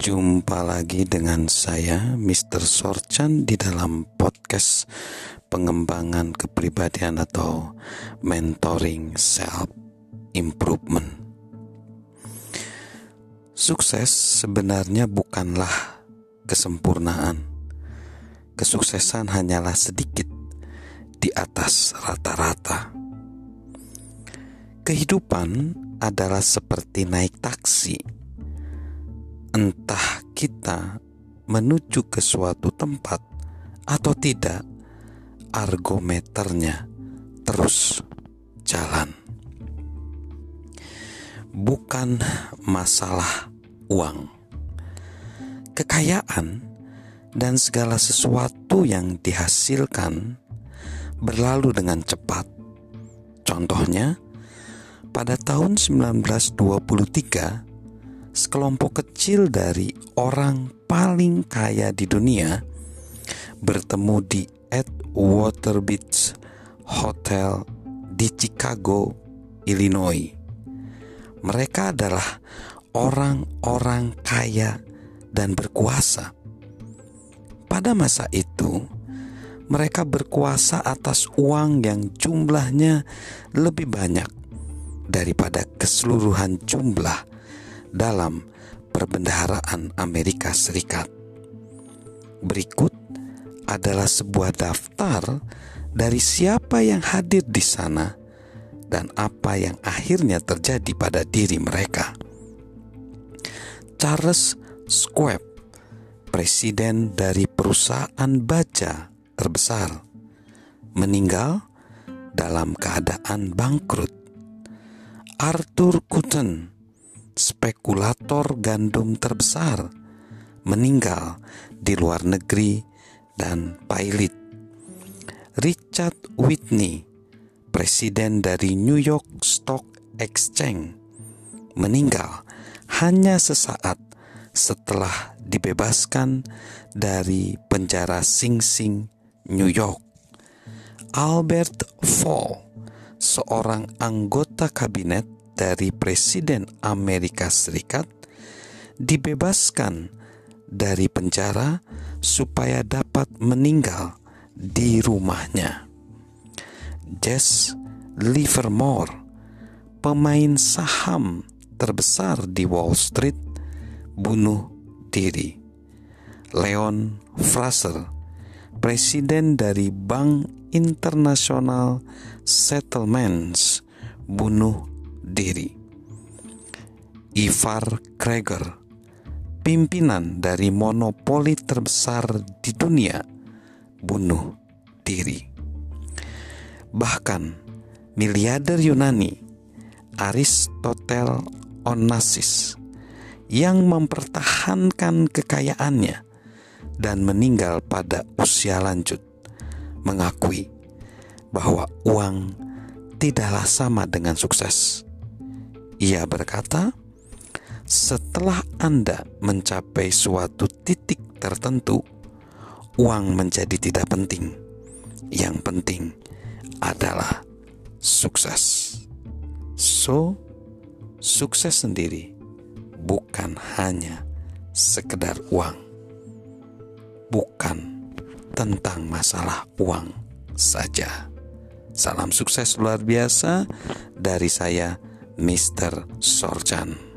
Jumpa lagi dengan saya, Mr. Sorchan, di dalam podcast pengembangan kepribadian atau mentoring self improvement. Sukses sebenarnya bukanlah kesempurnaan. Kesuksesan hanyalah sedikit di atas rata-rata. Kehidupan adalah seperti naik taksi entah kita menuju ke suatu tempat atau tidak, argometernya terus jalan. Bukan masalah uang, kekayaan, dan segala sesuatu yang dihasilkan berlalu dengan cepat. Contohnya, pada tahun 1923 sekelompok kecil dari orang paling kaya di dunia bertemu di Edgewater Beach Hotel di Chicago, Illinois. Mereka adalah orang-orang kaya dan berkuasa. Pada masa itu, mereka berkuasa atas uang yang jumlahnya lebih banyak daripada keseluruhan jumlah dalam perbendaharaan Amerika Serikat. Berikut adalah sebuah daftar dari siapa yang hadir di sana dan apa yang akhirnya terjadi pada diri mereka. Charles Schwab, presiden dari perusahaan baja terbesar, meninggal dalam keadaan bangkrut. Arthur Cutten, spekulator gandum terbesar, meninggal di luar negeri dan pilot. Richard Whitney, presiden dari New York Stock Exchange, meninggal hanya sesaat setelah dibebaskan dari penjara Sing Sing, New York. Albert Fall, seorang anggota kabinet dari Presiden Amerika Serikat dibebaskan dari penjara supaya dapat meninggal di rumahnya. Jess Livermore, pemain saham terbesar di Wall Street, bunuh diri. Leon Fraser, presiden dari Bank International Settlements, bunuh diri. Ivar Kreger, pimpinan dari monopoli terbesar di dunia, bunuh diri. Bahkan miliarder Yunani Aristotle Onassis yang mempertahankan kekayaannya dan meninggal pada usia lanjut mengakui bahwa uang tidaklah sama dengan sukses. Ia berkata, "Setelah Anda mencapai suatu titik tertentu, uang menjadi tidak penting. Yang penting adalah sukses." So, sukses sendiri bukan hanya sekedar uang, bukan tentang masalah uang saja. Salam sukses luar biasa dari saya Mr. Sorjan.